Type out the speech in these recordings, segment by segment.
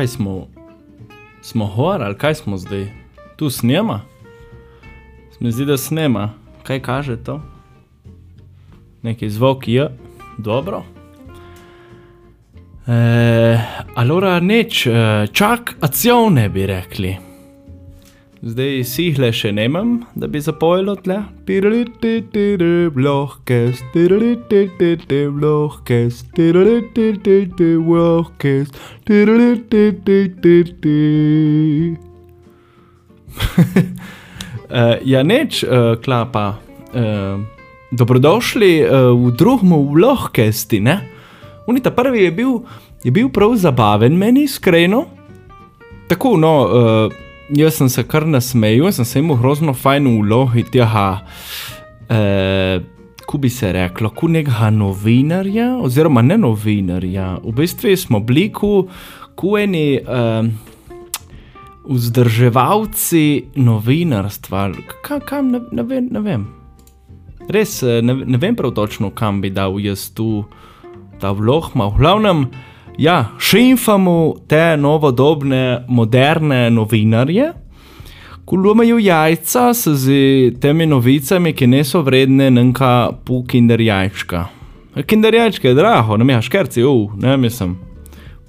kaj smo, smo hor ali kaj smo zdaj? Tu snema? Se zdi, da snema. Kaj kaže to? Neki zvok je, dobro. E, allora neč, eh, čak acione bi rekli. Zdaj sihle še nemam, da bi zapojilo tle. Vlohkes, vlohkes, vlohkes. Ja, neč, klapa. Dobrodošli v drugem vlohkesti, ne? Unita prvi je bil, je bil prav zabaven meni, iskreno. Tako, no, jaz sem se kar nasmejal, sem se imel grozno fajn vlogi tega, eh, ko bi se reklo, kot nekega novinarja, oziroma ne novinarja. V bistvu smo bili kot eni eh, vzdrževalci novinarstva, kaj, kaj ne, ne, vem, ne vem. Res ne, ne vem prav točno, kam bi dal jaz tu ta vlog, ma v glavnem. Ja, šimfamo te novodobne, moderne novinarje, ki lomajo jajca z temi novicami, ki niso vredne nenka pol kinder jajčka. Kinder jajčka je drago, ne meha škerci, uf, ne mislim,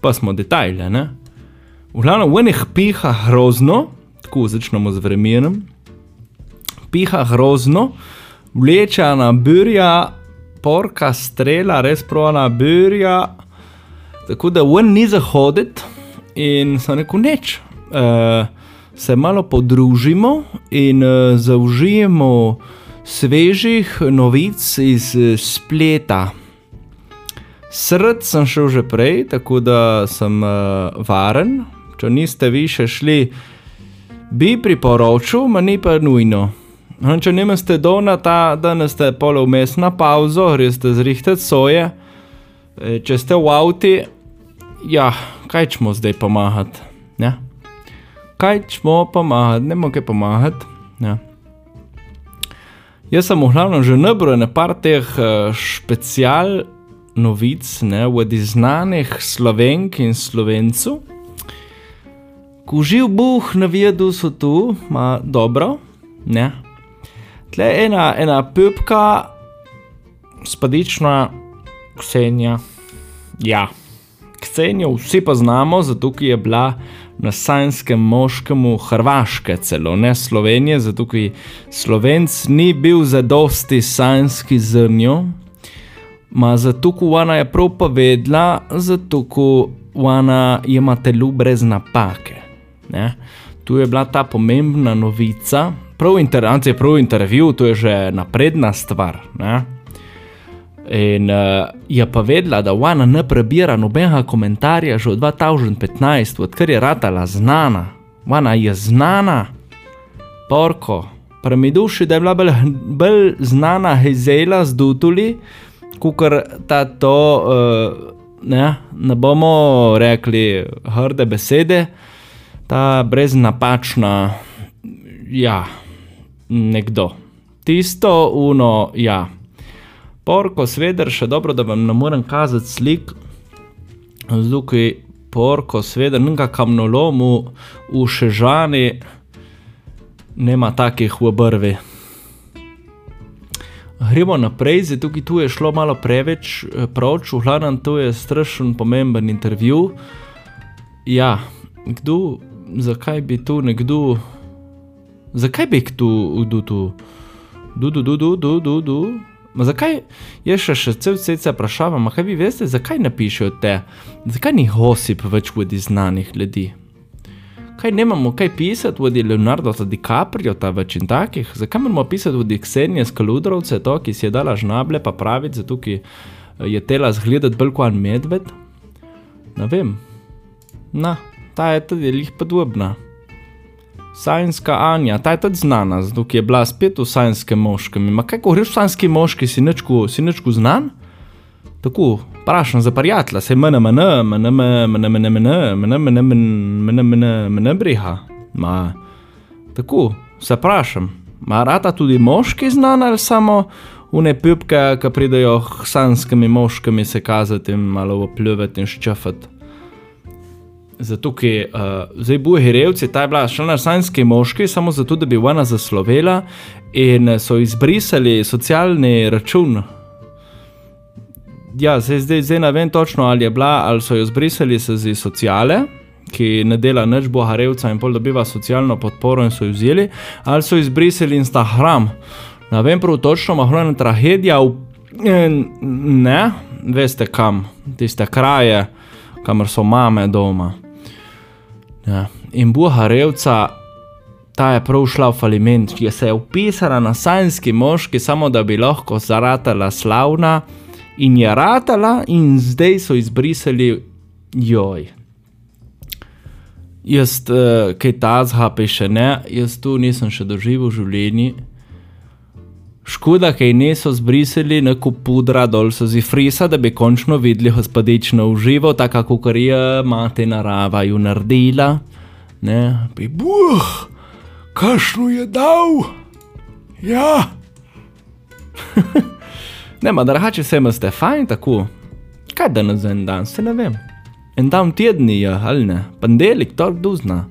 pa smo detajle, ne. V glavnem, v enih piha grozno, tako začnemo z vremenom, piha grozno, vleča na burja, porka strela, res prona burja. Tako da ven ni zahoditi in sem rekel, neč, uh, se malo podružimo in uh, zaužijemo svežih novic iz spleta. Srd sem šel že prej, tako da sem uh, varen. Če niste vi še šli, bi priporočil, ma ni pa nujno. Če nimate dona, ta, da ne ste polo vmes na pauzo, res ste zrihtati soje. Če ste v avtu, ja, kaj čemo zdaj pomagati? Ja? Kaj čemo pomagati, ne moremo kaj pomagati. Ja. Jaz sem v glavnem že nabral na par teh uh, special novic, ne, od znanih slovenk in slovencev. Ko živ Bog na vidu so tu, ima dobro, ne. Tle ena, ena pupka, spadična, Ksenija, ja. Ksenijo vsi poznamo, zato je bila na sajnskem moškemu Hrvaške, celo ne Slovenije, zato ker Slovenc ni bil za dosti sajnski zrnjo, ma zato ker ona je prav povedala, zato ker ona ima telo brez napake. Ne? Tu je bila ta pomembna novica, prav interakcija, prav intervju, to je že napredna stvar. Ne? In uh, je pa vedela, da ona ne prebira nobenega komentarja že od 2015, odkar je ratala znana. Ona je znana, porko. Pa mi duši, da je bila bolj, bolj znana Hezela z Dutuli, kot ta to, uh, ne, ne bomo rekli hrde besede, ta breznapačna, ja, nekdo. Tisto, uno, ja. Porko, sveder, še dobro, da vam ne morem kazati slik, zduki porko, sveder, nekaj kamnolomu v šežani, nema takih v obrvi. Gremo naprej, zdaj tukaj tu je šlo malo preveč proč, v glavnem to je strašen pomemben intervju. Ja, kdo, zakaj bi tu nekdo, zakaj bi tu, du, tu, du, du, du, du, du, du, du, Ma zakaj, jaz še še cel cel cel vprašavam, kaj vi veste, zakaj ne pišejo te, zakaj ni hosip več vodi znanih ljudi? Kaj nemamo kaj pisati vodi Leonardo DiCaprio, ta več in takih? Zakaj moramo pisati vodi Ksenije Skaludrovce, to, ki si je dala žnable pa praviti, zato ki je tela zgledati bolj kot medved? Ne vem. Na, ta je tudi lih podobna. Sajnska Anja, ta je tudi znana, zato je bila spet v sajnskem moškem. Ma kaj, ko greš v sajnski moški, si nečku, si nečku znan? Tako, vprašam za prijatelja, se mene, mene, mene, mene, mene, mene, mene, mene, mene, mene, mene, briha. Ma, tako, se vprašam, ma rata tudi moški znan ali samo une pupke, ki pridejo k sajnskimi moškimi se kazati in malo opljuvati in ščafati. Zato ker uh, zdaj boji revci, ta je bila šla na sanjski moški, samo zato, da bi ona zaslovela in so izbrisali socialni račun. Ja, zdaj, zdaj, zdaj ne vem točno, ali je bila, ali so jo izbrisali iz sociale. Ki ne dela nič boharevca in pol dobiva socialno podporo, in so jo vzeli, ali so izbrisali Instagram. Ne vem, prav točno, malo je tragedija, ne, veste kam, tiste kraje, kamor so mame doma. Ja. In Buharevca, ta je prav šla v faliment, ki se je upisala na sanjski moški, samo da bi lahko zaratala slavna, in je ratala, in zdaj so izbrisali joj. Jaz, uh, kaj ta zhape še ne, jaz tu nisem še doživel v življenju. Škoda, da je niso zbrisali na kup pudra dol so zifrisa, da bi končno videli gospodično uživo, tako kot je mati narava ju naredila. Ne, bi buh, kašno je dal. Ja. ne, ma drugače se imate fajn tako. Kaj da na en dan, se ne vem. En dan tedni je, ali ne, pandelik, to duzna.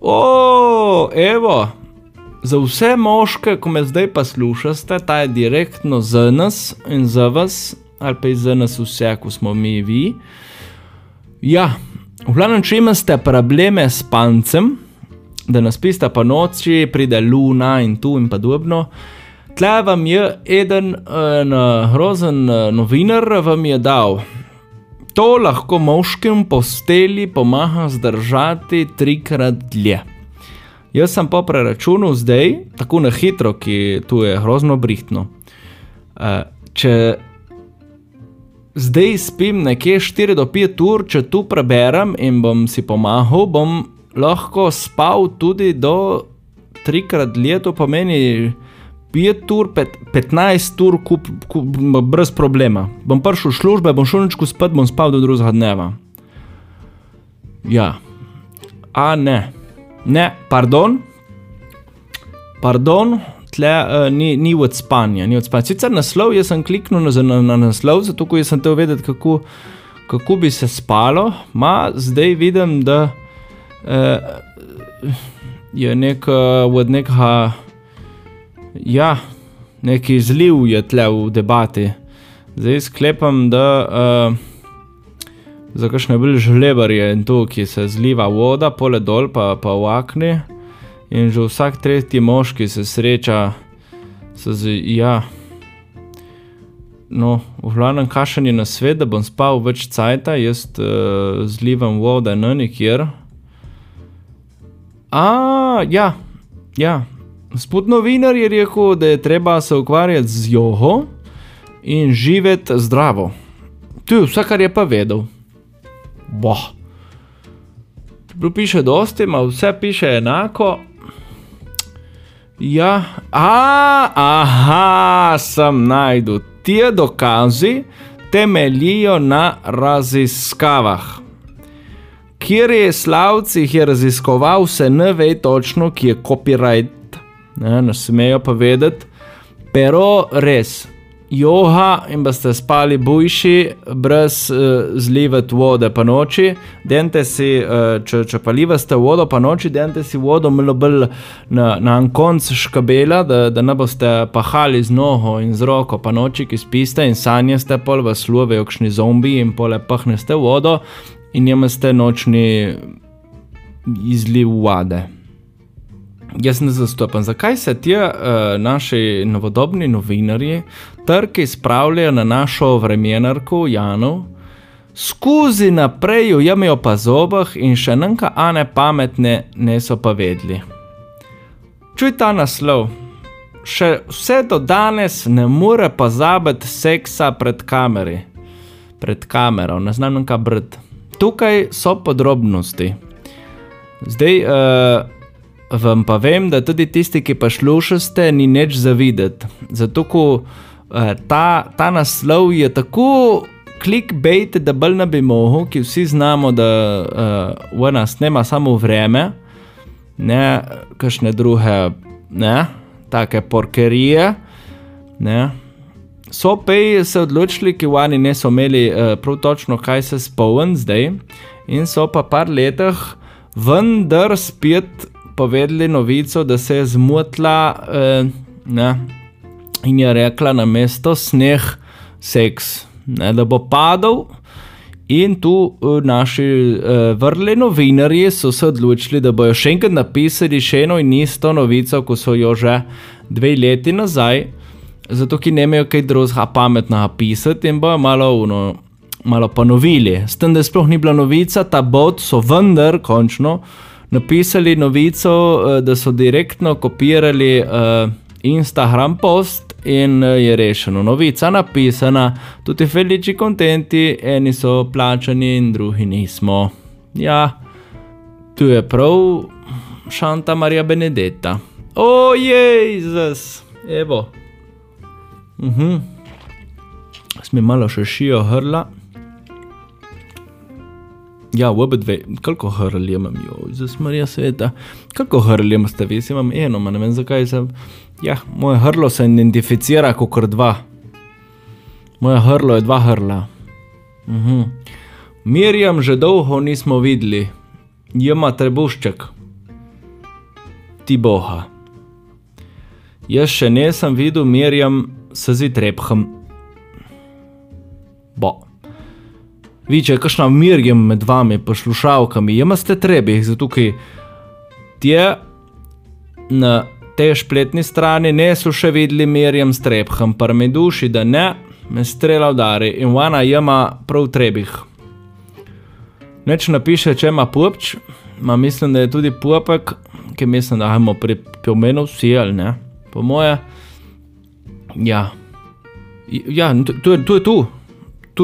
O, evo, za vse moške, ko me zdaj poslušate, ta je direktno za nas in za vas, ali pa za nas vse, ko smo mi vi. Ja, v glavnem, če imate probleme s pancem, da nas pista po noči, pride luna in tu in podobno. Tle vam je eden grozen novinar, vam je dal. To lahko moškim posteli pomaga zdržati trikrat dlje. Jaz sem pa preračunal zdaj, tako na hitro, ki tu je grozno brihtno. Uh, če zdaj spim nekje 4 do 5 ur, če tu preberem in bom si pomagal, bom lahko spal tudi do 3 krat leto, pomeni 5 ur, 15 ur, kup, kup, brez problema. Bom prišel v službe, bom šel nečku spat, bom spal do drugega dneva. Ja, a ne. Ne, pardon, pardon tle uh, ni, ni od spanja, ni od spanja. Sicer naslov, jaz sem kliknil na, na, na naslov, zato ker sem te vedel, kako, kako bi se spalo, ma zdaj vidim, da uh, je nek uh, od nekega, ja, neki izliv je tle v debati. Zdaj sklepam, da. Uh, za kakšne bolj žlebarje in to, ki se zliva voda, pole dol, pa, pa v akni. In že vsak tretji moški se sreča z, ja, no, v glavnem kašanje na svet, da bom spal več cajta, jaz uh, zlivam voda na nikjer. A, ja, ja. Spod novinar je rekel, da je treba se ukvarjati z jogo in živeti zdravo. To je vse, kar je pa vedel boh. Čeprav piše dosti, ima vse piše enako. Ja, a, aha, sem najdu. Ti dokazi temeljijo na raziskavah. Kjer je slavci jih je raziskoval, se ne ve točno, ki je copyright, ne, ne smejo pa vedeti, pero res, joha in boste spali bujši, brez uh, zlivati vode po noči. Dente si, uh, če, če pa livate vodo po noči, dente si vodo malo bolj na, na konc škabela, da, da ne boste pahali z nogo in z roko po noči, ki spiste in sanjate, pol vas love okšni zombi in pole pahneste vodo in imate nočni izliv vode. Jaz ne zastopam, zakaj se ti uh, naši novodobni novinarji trki spravljajo na našo vremenarko Janu, skozi naprej jo jemijo pa zobah in še nanka ane pametne ne so pa vedli. Čuj ta naslov. Še vse do danes ne more pa zabiti seksa pred kameri. Pred kamero, ne znam nanka brd. Tukaj so podrobnosti. Zdaj, uh, vam pa vem, da tudi tisti, ki pa šlušate, ni nič zavideti. Zato, ko uh, ta, ta naslov je tako clickbait, da bolj ne bi mogel, ki vsi znamo, da uh, v nas nema samo vreme, ne kakšne druge, ne, take porkerije. Ne. So pej se odločili, ki vani niso imeli uh, prav točno, kaj se spomnim zdaj. in so pa par letih vendar spet povedali novico, da se je zmotila eh, ne, in je rekla na mesto sneh seks, ne, da bo padal. In tu uh, naši uh, vrli novinarji so se odločili, da bojo še enkrat napisali še eno in isto novico, ko so jo že dve leti nazaj, zato ki ne imajo kaj drugega pametnega pisati in bojo malo, uno, malo ponovili. S tem, da sploh ni bila novica, ta bot so vendar končno napisali novico, uh, da so direktno kopirali uh, Instagram post in eh, je rešeno. Novica napisana, tutti felici contenti, eni so plačani in drugi nismo. Ja, tu je prav Santa Maria Benedetta. O, Jezus, evo. Uh mhm. -huh. Sme malo še šijo hrla. Ja, v obe dve, koliko hrl imam, jo, za smrja sveta. Koliko hrl imam, ste vi, imam eno, ne vem zakaj sem. Ja, moje hrlo se identificira kot dva. Moje hrlo je dva hrla. Mhm. Mirjam že dolgo nismo videli, jima trebušček. Ti boha. Jaz še nisem videl Mirjam s zitrebhem. Bo. Vi, če je kakšna Mirjam med vami, poslušalkami, jima ste trebi, zato ki je na tej spletni strani niso še videli Mirjam Strebham, pa mi duši, da ne, me strela udari in ona ima prav trebih. Neč napiše, če ima pupč, ma mislim, da je tudi pupek, ki mislim, da imamo pri pomenu vsi ali ne. Po moje, ja. Ja, tu je tu, tu, tu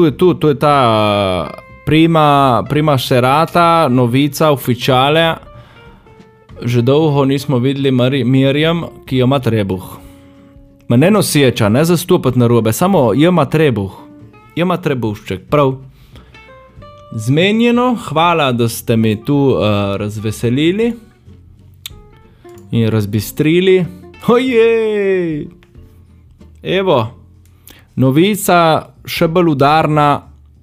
je tu, tu je ta prima, prima serata, novica, oficiale že dolgo nismo videli Mirjam, ki jo ima trebuh. Ma ne noseča, ne zastopati na robe, samo jo ima trebuh, jo ima trebušček, prav. Zmenjeno, hvala, da ste mi tu uh, razveselili in razbistrili. Ojej! Evo, novica še bolj udarna,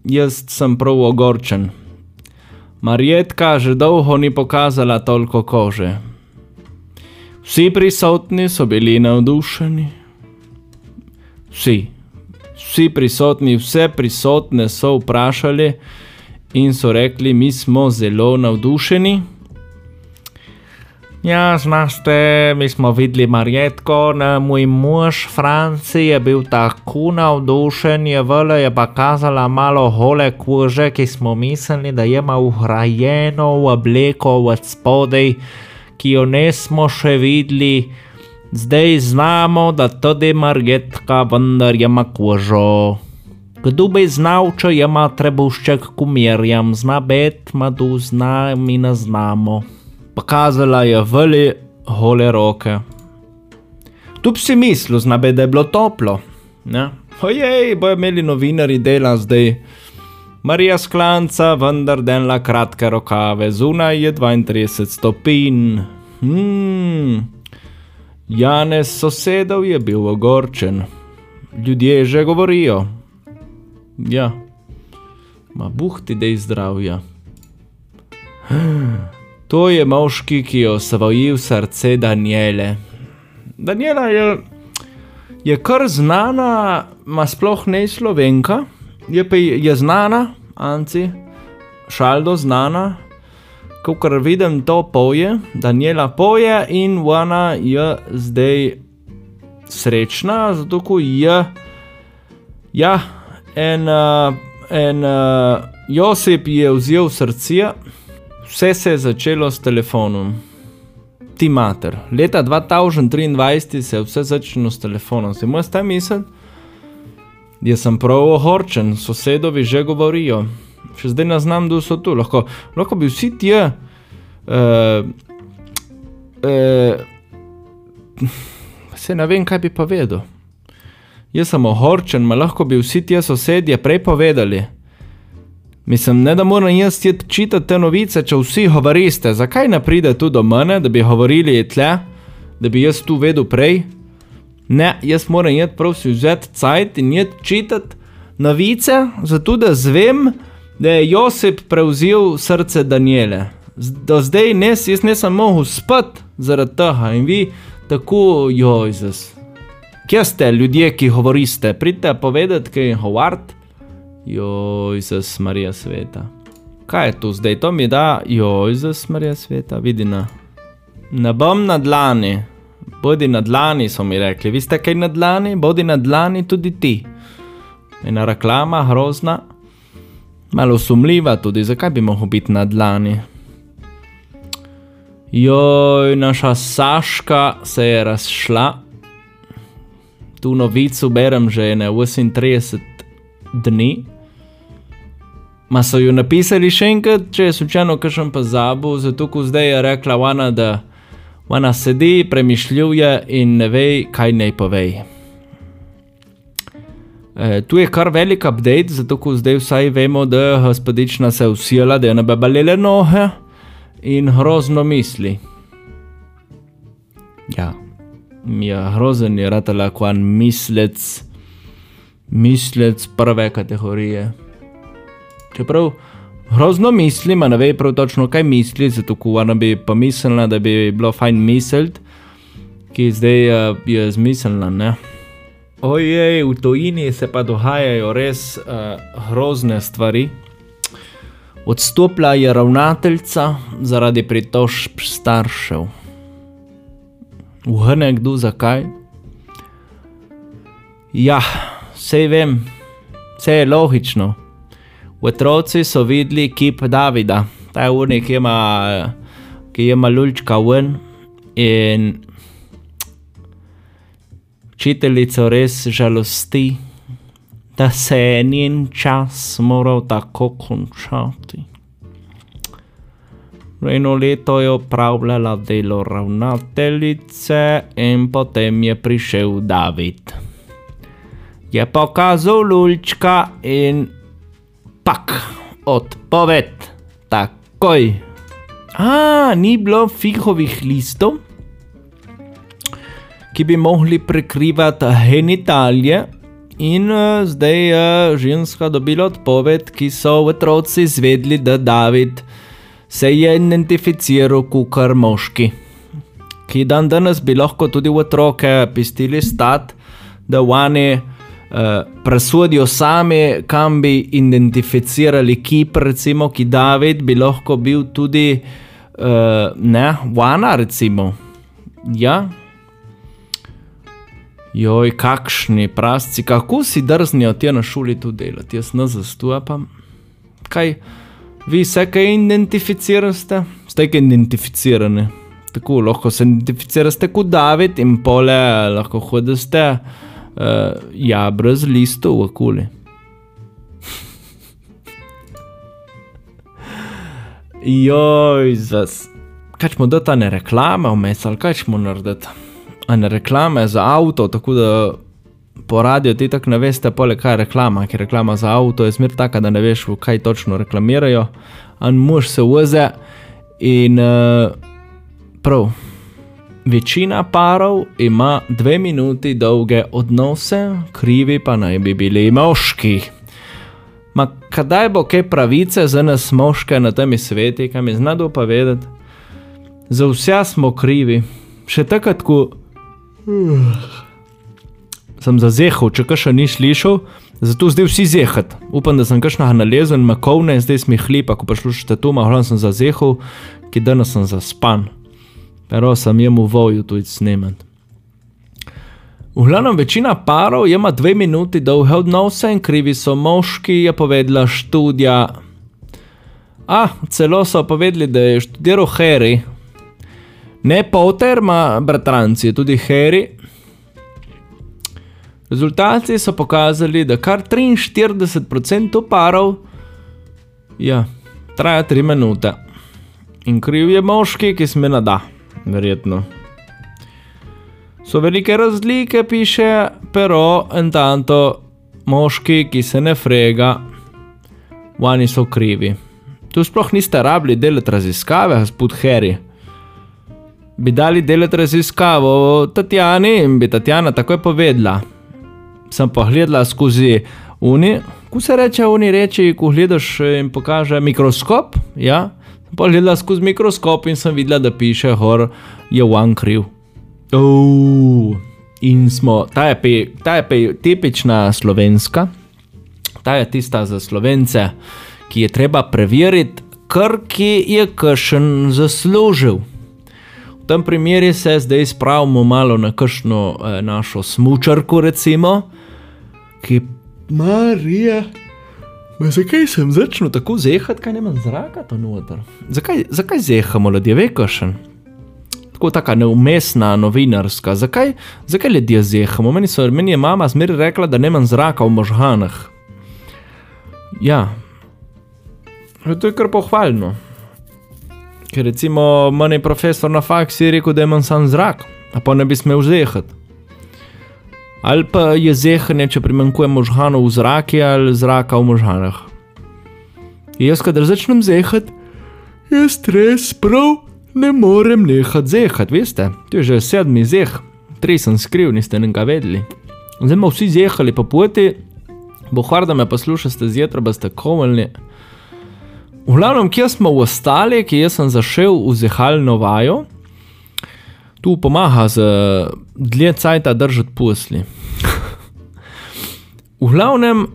jaz sem prav ogorčen. Marjetka že dolgo ni pokazala toliko kože. Vsi prisotni so bili navdušeni. Vsi, vsi prisotni, vse prisotne so vprašali in so rekli, mi smo zelo navdušeni. Ja, znašte, mi smo videli Marjetko, na moj mož Franci je bil tako navdušen, je vele je pa kazala malo hole kože, ki smo mislili, da ima uhrajeno v obleko od spodaj, ki jo nismo še videli. Zdaj znamo, da tudi Marjetka vendar ima kožo. Kdo bi znal, če ima trebušček kumirjam, zna bet, madu zna, mi ne znamo pokazala je vele hole roke. Tu si mislil, znabe, da je bilo toplo. Ojej, bojo imeli novinari dela zdaj. Marija sklanca, vendar denla kratke rokave, zunaj je 32 stopinj. Hmm. Janez sosedov je bil ogorčen. Ljudje že govorijo. Ja, ma buhti dej zdravja. To je moški, ki je osvojil srce Daniele. Daniela je, je kar znana, ima sploh ne slovenka, je pa je znana, Anci, šaldo znana, ko kar vidim to poje, Daniela poje in ona je zdaj srečna, zato ko je, ja, en, en Josip je vzel srce. Vse se je začelo s telefonom. Ti mater. Leta 2023 se je vse začelo s telefonom. Se moj sta misel? Jaz sem prav ohorčen, sosedovi že govorijo. Še zdaj ne znam, kdo so tu. Lahko, lahko bi vsi ti. Uh, uh, se ne vem, kaj bi pa vedel. Jaz sem ohorčen, ma lahko bi vsi ti sosedje prej povedali. Mislim, ne da moram jaz čitati te novice, če vsi govorite, zakaj ne pride tu do mene, da bi govorili tle, da bi jaz tu vedel prej. Ne, jaz moram jeti prav si vzeti cajt in jeti čitati novice, zato da zvem, da je Josip prevzel srce Daniele. Do zdaj nes, jaz nisem mogel spati zaradi tega in vi tako, Jojzus. Kje ste ljudje, ki govorite? Pridite povedati, kaj je Howard. Jojzus, Marija sveta. Kaj je tu zdaj? To mi da, Jojzus, Marija sveta, vidi na. Ne bom na dlani, bodi na dlani, so mi rekli. Vi ste kaj na dlani, bodi na dlani tudi ti. Ena reklama, grozna, malo sumljiva tudi, zakaj bi lahko biti na dlani. Joj, naša Saška se je razšla. Tu novico berem že ne 38 dni. Ma so jo napisali še enkrat, če je slučajno kakšen pa zabu, zato ko zdaj je rekla ona, da ona sedi, premišljuje in ne ve, kaj naj pove. E, tu je kar velik update, zato ko zdaj vsaj vemo, da je gospodična se usijala, da je nabebalile nohe in grozno misli. Ja, mi je grozen je ratala kvan mislec, mislec prve kategorije. Čeprav grozno mislim, a ne ve prav točno, kaj misli, zato ko ona bi pa mislila, da bi bilo fajn misliti, ki zdaj uh, je zmislila, ne. Ojej, v tojini se pa dogajajo res uh, grozne stvari. Odstopila je ravnateljica zaradi pritožb staršev. Uhne kdo zakaj? Ja, vse vem, vse je logično. Otroci so videli kip Davida, ta je unik, ki ima, ki ima lučka ven in učiteljico res žalosti da se je njen čas moral tako končati. Eno leto je opravljala delo ravnateljice, in potem je prišel David. Je pokazal lučka in pak, odpoved, takoj. A, ni bilo fihovih listov, ki bi mogli prekrivati genitalije. In uh, zdaj je uh, ženska dobila odpoved, ki so otroci izvedli, da David se je identificiral kot moški. Ki dan danes bi lahko tudi otroke pistili stat, da oni uh, presodijo sami, kam bi identificirali kip, recimo, ki David bi lahko bil tudi uh, ne, vana, recimo. Ja, Joj, kakšni prasci, kako si drznijo ti na šoli tu delati, jaz ne zastupam. Kaj, vi se kaj identificirate? Ste kaj identificirani? Tako lahko se identificirate kot David in pole lahko hodite, uh, ja, brez listov v okoli. Joj, zas. Kaj smo do ta ne reklame vmes ali kaj smo narediti? ene reklame za avto, tako da po radiju ti tako ne veste, pole kaj je reklama, ker reklama za avto je smer taka, da ne veš, v kaj točno reklamirajo, in mož se uze. In uh, prav, večina parov ima dve minuti dolge odnose, krivi pa naj bi bili moški. Ma kdaj bo kaj pravice za nas moške na tem svetu, kaj mi znado pa vedeti? Za vse smo krivi. Še takrat, ko sem zazehal, če kaj še ni slišal, zato zdaj vsi zehat. Upam, da sem kakšna nalezen, makovne in zdaj smihli, pa ko pa slušate to, malo sem zazehal, ki danes sem zaspan. Pero sem jemu voju tudi snemen. V glavnem večina parov ima dve minuti dolge odnose in krivi so moški, je povedala študija. A, celo so povedali, da je študiral Harry, Ne Potter, ma bratranci, tudi Harry. Rezultati so pokazali, da kar 43% parov ja, traja 3 minute. In kriv je moški, ki sme nada, verjetno. So velike razlike, piše, pero en tanto moški, ki se ne frega, vani so krivi. Tu sploh niste rabili delati raziskave, gospod Harry bi dali delati raziskavo Tatjani in bi Tatjana takoj povedala. Sem pa gledala skozi Oni, ko se reče, oni reči, ko gledaš in pokaže mikroskop, ja, pa gledala skozi mikroskop in sem videla, da piše, hor je one kriv. Oh. In smo, ta je, pe, ta je pe, tipična slovenska, ta je tista za slovence, ki je treba preveriti, kar ki je kašen zaslužil. V tem primeru se zdaj spravimo malo na kakšno eh, našo smočarko, recimo, ki Marija. Ma zakaj sem začel tako zehati, kaj ne imam zraka tam noter? Zakaj, zakaj zehamo ljudje, vekašen? Tako taka neumestna novinarska. Zakaj, zakaj ljudje zehamo? Meni, so, meni je mama zmeri rekla, da ne imam zraka v možganah. Ja, to je kar pohvalno. Ker recimo meni profesor na faksi rekel, da imam sam zrak, a pa ne bi smel zehati. Ali pa je zehanje, če primankuje možganov v zraku ali zraka v možganah. Jaz, kadar začnem zehati, je stres, prav ne morem nehati zehati, veste? To je že sedmi zeh, tri sem skriv, niste nekaj vedeli. Zdaj smo vsi zehali po poti, bo hvala, da me poslušate zjutraj, da ste komalni. V glavnem, kje smo ostali, ki sem zašel v zehalno vajo, tu pomaga z dlje cajta držati posli. v glavnem, uh,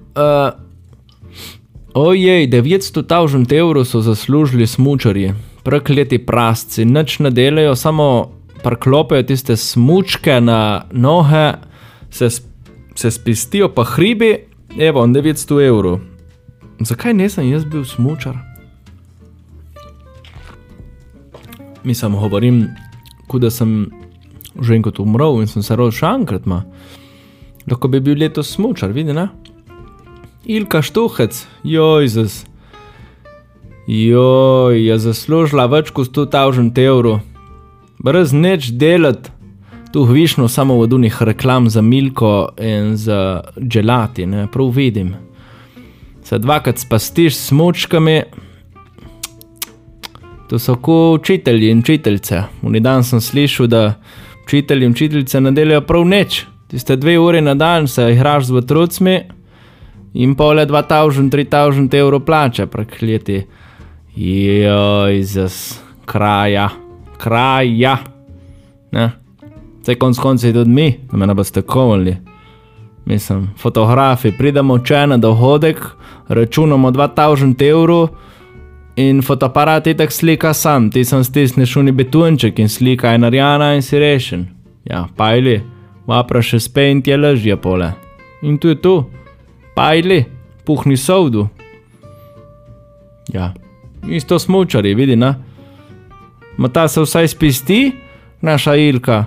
ojej, 900 tavžent evrov so zaslužili smočarji, prekleti prasci, nič ne delajo, samo prklopijo tiste smočke na noge, se, se spistijo pa hribi, evo, 900 evrov. Zakaj nisem jaz bil smočar? Mislim, govorim kot da sem že enkrat umrl in sem se rodil še enkrat. Ma. Lahko bi bil letos smočar, vidi ne? Ilka štuhec, joj, zas. Joj, je zaslužila več kot 100 tavžent evrov. Brez neč delati, tu višno samo v dunih reklam za milko in za gelati, ne, prav vidim. Se dvakrat spastiš s smočkami, To so kot učitelji in učiteljice. Vni dan sem slišal, da učitelji in učiteljice ne delajo prav nič. Tiste dve uri na dan se igraš z otroci in pole 2000-3000 evrov plače, prekleti. Joj, zas, kraja, kraja. Ne? Zdaj konc koncev tudi mi, da me ne boste komali. Mislim, fotografi, pridemo če na dohodek, računamo 2000 evrov. In fotoaparat je tako slika sam, ti sem stisnil šuni betunček in slika je narjana in si rešen. Ja, pajli, vapra še spet je ležje pole. In tu je tu, pajli, puhni sovdu. Ja, isto smočari, vidi, na. Ma ta se vsaj spisti, naša ilka.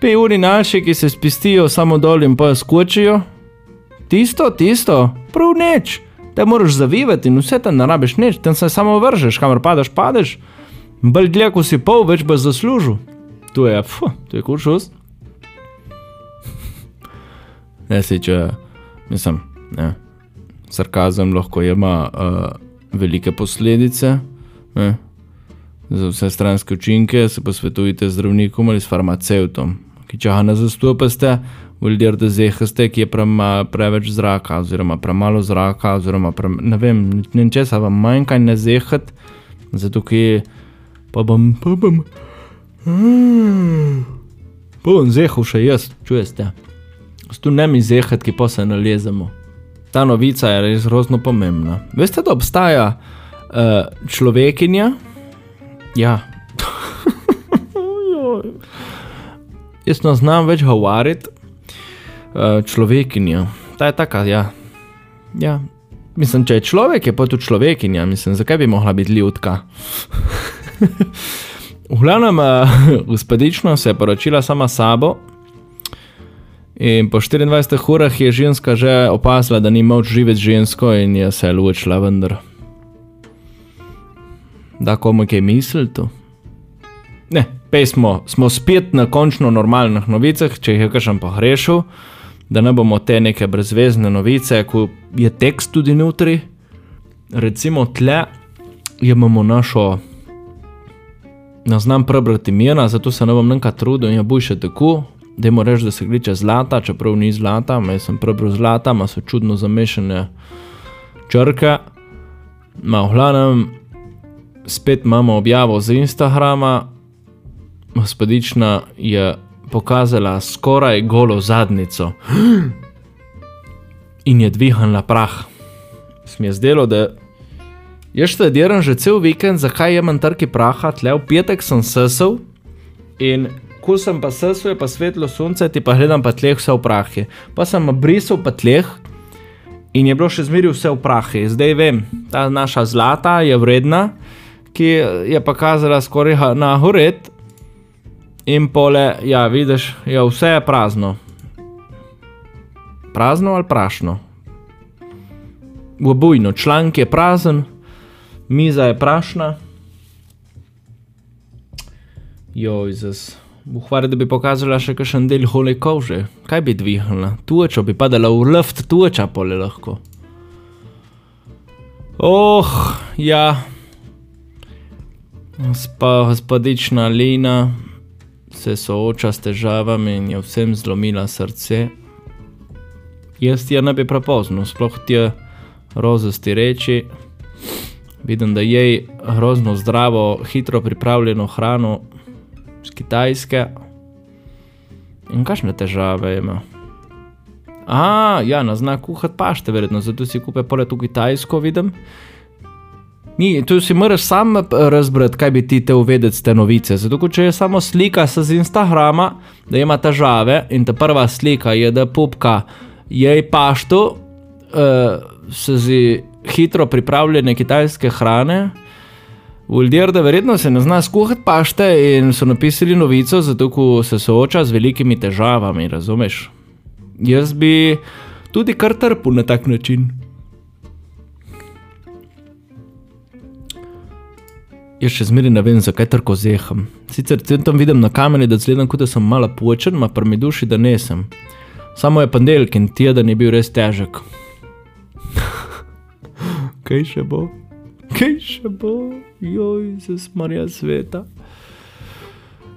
Pe uri naši, ki se spistijo samo dol in pa skočijo. Tisto, tisto, prav neč te moraš zavivati in vse tam ne rabiš nič, tam se samo vržeš, kamor padeš, padeš. Bolj dlje, ko si pol, več boš zaslužil. To je, fu, to je kuršus. ne si, če, mislim, ne. Sarkazem lahko ima uh, velike posledice. Ne. Za vse stranske učinke se posvetujte z zdravnikom ali s farmacevtom, ki če ga ne zastopate, ljudje razdehate, ki je prema, preveč zraka, oziroma premalo zraka, oziroma pre, ne vem, ne če se vam manjka ne zehat, zato ki pa bom, pa bom, pa bom zehal še jaz, čujeste. Tu ne mi zehat, ki pa se nalezemo. Ta novica je res grozno pomembna. Veste, da obstaja uh, človekinja? Ja. Jaz ne znam več govoriti, človekinja. Ta je taka, ja. ja. Mislim, če je človek, je pa tudi človekinja, mislim, zakaj bi mogla biti ljudka. v glavnem, gospodično se je poročila sama sabo. In po 24 urah je ženska že opazila, da ni moč živeti žensko, in je se ločila vendar. Da, komu je mislil to? Ne, pesmo, smo spet na končno normalnih novicah, če jih je kakšen pohrešil da ne bomo te neke brezvezne novice, ko je tekst tudi notri. Recimo tle imamo našo, ne znam prebrati imena, zato se ne bom nekaj trudil in je bo še tako. da jim reči, da se gliče zlata, čeprav ni zlata, jaz sem prebral zlata, ima so čudno zamešane črke. Ma v glavnem, spet imamo objavo z Instagrama, gospodična je pokazala skoraj golo zadnico in je dvignila prah. Smi je zdelo, da jaz študiram že cel vikend, zakaj imam trki praha, tle v petek sem sesel in ko sem pa sesel, je pa svetlo sonce, ti pa gledam pa tleh vse v prahi. Pa sem brisal pa tleh in je bilo še zmeri vse v prahi. Zdaj vem, ta naša zlata je vredna, ki je pa kazala skoraj na hored. In pole, ja, vidiš, ja, vse je prazno. Prazno ali prašno? Obojno, članek je prazen, miza je prašna. Joj, zas. Uhvari, da bi pokazala še kakšen del hole kože. Kaj bi dvignila? Tuča bi padala v luft, tuča pole lahko. Oh, ja. Spa, gospodična Lina se sooča s težavami in je vsem zlomila srce. Jaz ti je ne bi prepozno, sploh ti je rozesti reči. Vidim, da jej grozno zdravo, hitro pripravljeno hrano, z Kitajske. In kakšne težave ima? A, ja, na znak kuhati pašte, verjetno, zato si kupe pole tu Kitajsko, vidim. Ni, tu si moraš sam razbrati, kaj bi ti te uvedeti te novice. Zato, če je samo slika z Instagrama, da ima težave in ta prva slika je, da pupka jej pašto, uh, se zdi hitro pripravljene kitajske hrane. Uldir, da verjetno se ne zna skuhati pašte in so napisali novico, zato ko se sooča z velikimi težavami, razumeš? Jaz bi tudi kar trpel na tak način. Jaz še zmeraj ne vem, zakaj tako zeham. Sicer tam vidim na kameni, da zgledam, kot da sem malo počen, ma pa mi duši, da nisem. Samo je ponedeljek in teden je bil res težek. Kaj še bo? Kaj še bo? joj, se smarja sveta.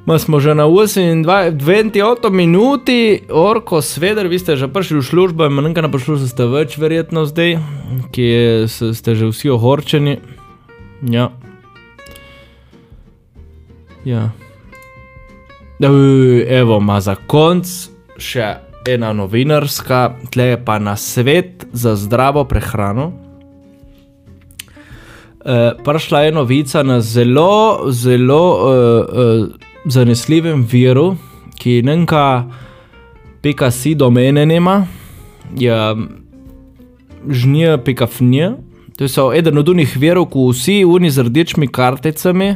Ma smo že na 28 minuti, orko, sveder, vi ste že prišli v službo, in manjka na poslušalcu ste več, verjetno zdaj, ki ste že vsi ohorčeni. Ja. Ja. Evo, ma za konc še ena novinarska, tle je pa na svet za zdravo prehrano. Eh, prišla je novica na zelo, zelo uh, uh, zanesljivem viru, ki nekaj pika si do mene nema, je žnija pika fnija. To je eden od unih virov, ko vsi uni z rdečimi karticami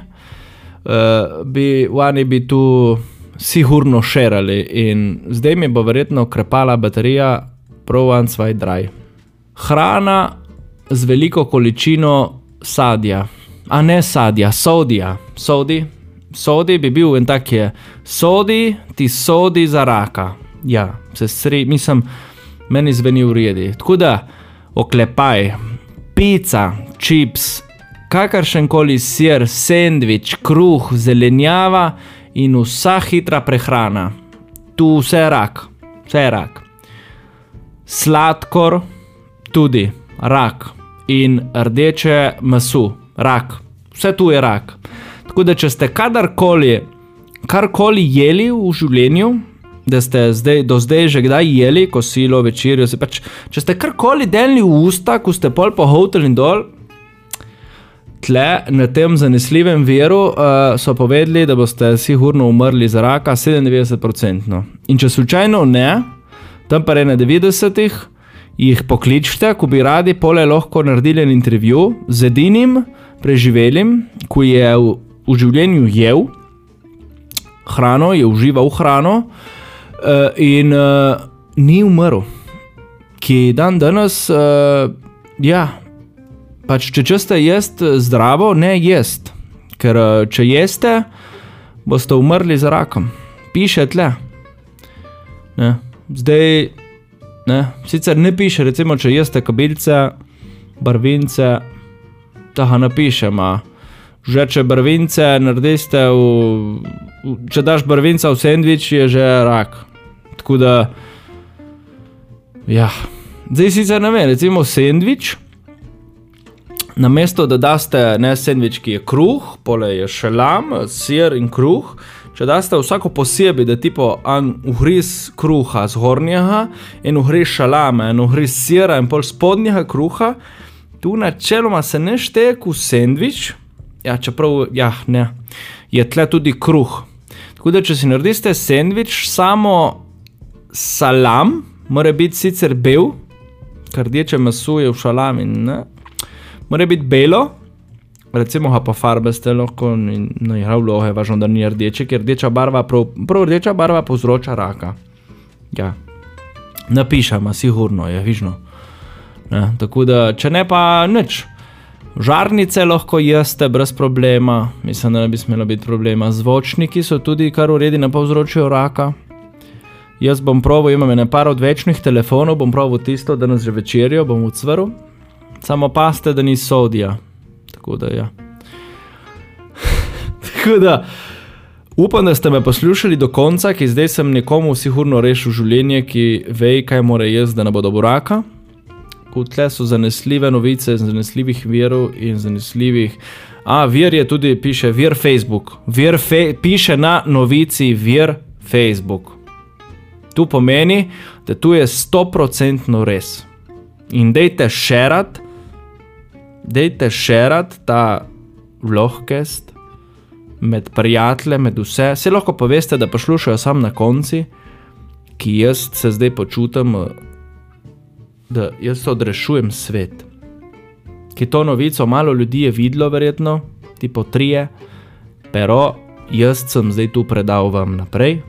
uh, bi vani bi tu sigurno šerali in zdaj mi bo verjetno krepala baterija Provan Svaj Dry. Hrana z veliko količino sadja, a ne sadja, sodija, sodi. Sodi bi bil en tak je, sodi ti sodi za raka. Ja, se sri, mislim, meni zveni v redu. Tako da, oklepaj, pica, čips, kakršen koli sir, sendvič, kruh, zelenjava in vsa hitra prehrana. Tu vse je rak, vse je rak. Sladkor, tudi rak in rdeče meso, rak, vse tu je rak. Tako da, če ste kadarkoli, karkoli jeli v življenju, da ste zdaj, do zdaj že kdaj jeli, kosilo, večerjo, pač, če ste karkoli delili v usta, ko ste pol pohoteli in dol. Tle na tem zanesljivem veru uh, so povedali, da boste sigurno umrli za raka 97%. In če slučajno ne, tam pa je na 90%, jih pokličite, ko bi radi pole lahko naredili intervju z edinim preživelim, ki je v, v življenju jedel hrano, je užival hrano uh, in uh, ni umrl. Ki dan danes, uh, ja, pač če česte jesti zdravo, ne jesti. Ker uh, če jeste, boste umrli za rakom. Piše tle. Ne. Zdaj, Ne? Sicer ne piše, recimo, če jeste kabilce, barvince, tega ne piše, že če barvince naredite, v, v, če daš barvinca v sendvič, je že rak. Tako da, ja, zdaj sicer ne vem, recimo sendvič. Na mesto, da daste ne sendvič, ki je kruh, pole je šelam, sir in kruh. Če daste vsako posebej, da tipo en ugriz kruha z gornjega, en ugriz šalama, en ugriz sira in pol spodnjega kruha, tu načeloma se ne šteje kot sendvič, ja, čeprav ja, ne, je tle tudi kruh. Tako da, če si naredite sendvič, samo salam, mora biti sicer bel, ker rdeče meso je v šalami, ne, mora biti belo. Recimo, ha pa farbe ste lahko, no, je ravno, je važno, da ni rdeče, ker rdeča barva, prav, prav rdeča barva povzroča raka. Ja, napišemo, sigurno je, vižno. Ne, tako da, če ne pa nič, žarnice lahko jeste brez problema, mislim, da ne bi smelo biti problema. Zvočniki so tudi kar uredi na povzročijo raka. Jaz bom proval, imam nekaj odvečnih telefonov, bom proval tisto, da nas že večerjo, bom ucvrl. Samo paste, da ni sodija. Tako da, ja. tako da, upam, da ste me poslušali do konca, ki zdaj sem nekomu sigurno rešil življenje, ki ve, kaj mora jaz, da ne bo dobro raka. Tle so zanesljive novice, zanesljivih virov in zanesljivih. A, vir je tudi, piše, vir Facebook. Vir fe, piše na novici, vir Facebook. Tu pomeni, da tu je 100% res. In dejte šerat, dejte šerat ta vlohkest med prijatelje, med vse. Se lahko poveste, da poslušajo sam na konci, ki jaz se zdaj počutim, da jaz odrešujem svet. Ki to novico malo ljudi je videlo, verjetno, tipo trije, pero jaz sem zdaj tu predal vam naprej.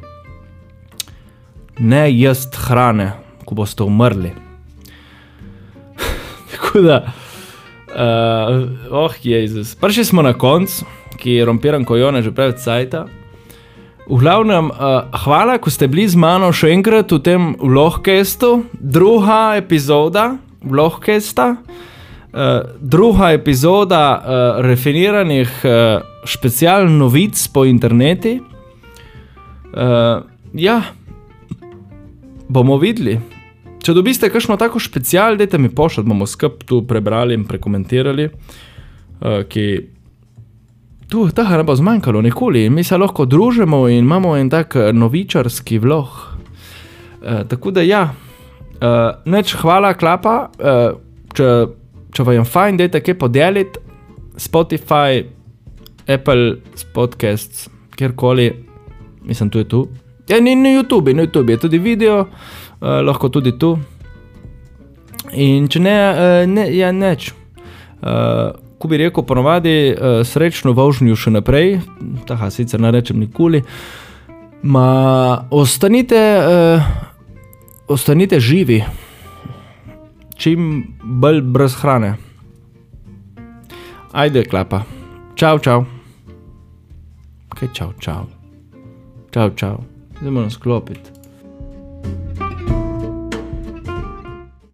Ne jesti hrane, ko boste umrli. Tako da, uh, oh, Jezus. Prišli smo na konc, ki je rompiran kot Jona, že pred cajta. V glavnem, uh, hvala, ko ste bili z mano še enkrat v tem vlohkestu, druga epizoda vlohkesta, uh, druga epizoda uh, refiniranih uh, specialnih novic po internetu. Uh, ja, bomo videli. Če dobiste kakšno tako special, dajte mi pošljati, bomo skupaj tu prebrali in prekomentirali. Uh, tu tega ne bo zmanjkalo nikoli, mi se lahko družimo in imamo en tak novičarski vlog. Uh, tako da ja, uh, neč hvala, klapa. Uh, če, če vam je fajn, dajte kaj podeliti, Spotify, Apple Podcasts, kjerkoli, mislim, tu je tu. Ja, ni na YouTube, na YouTube je tudi video, lahko tudi tu. In če ne, uh, ne ja, neč. Uh, ko bi rekel, ponovadi uh, srečno vožnjo še naprej, tako sicer ne rečem nikoli. Ma ostanite, uh, ostanite živi, čim bolj brez hrane. Ajde, klapa. Čau, čau. Kaj čau, čau. Čau, čau zdaj moram sklopiti.